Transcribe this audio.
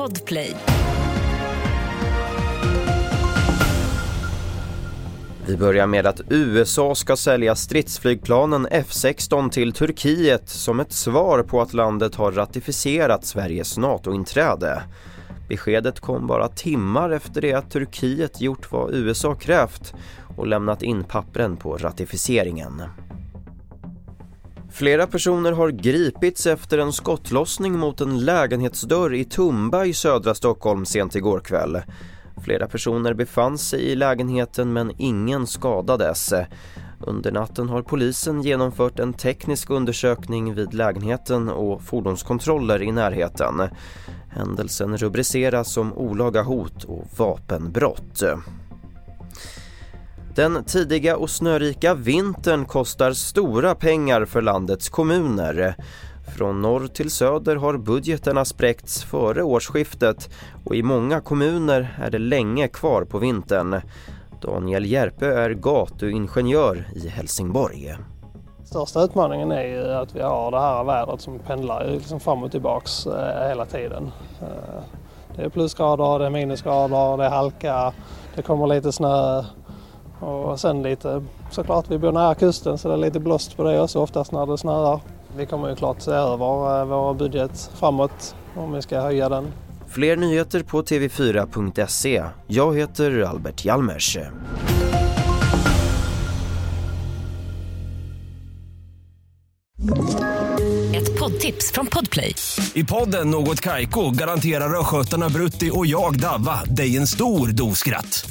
Podplay. Vi börjar med att USA ska sälja stridsflygplanen F16 till Turkiet som ett svar på att landet har ratificerat Sveriges NATO-inträde. Beskedet kom bara timmar efter det att Turkiet gjort vad USA krävt och lämnat in pappren på ratificeringen. Flera personer har gripits efter en skottlossning mot en lägenhetsdörr i Tumba i södra Stockholm sent igår kväll. Flera personer befann sig i lägenheten men ingen skadades. Under natten har polisen genomfört en teknisk undersökning vid lägenheten och fordonskontroller i närheten. Händelsen rubriceras som olaga hot och vapenbrott. Den tidiga och snörika vintern kostar stora pengar för landets kommuner. Från norr till söder har budgeterna spräckts före årsskiftet och i många kommuner är det länge kvar på vintern. Daniel Järpe är gatuingenjör i Helsingborg. Största utmaningen är ju att vi har det här vädret som pendlar liksom fram och tillbaks eh, hela tiden. Eh, det är plusgrader, det är minusgrader, det är halka, det kommer lite snö och sen lite såklart, vi bor nära kusten så det är lite blåst på det också oftast när det snöar. Vi kommer ju klart se över eh, vår budget framåt om vi ska höja den. Fler nyheter på tv4.se. Jag heter Albert Hjalmers. Ett poddtips från Podplay. I podden Något Kaiko garanterar östgötarna Brutti och jag, Davva, dig en stor dos skratt.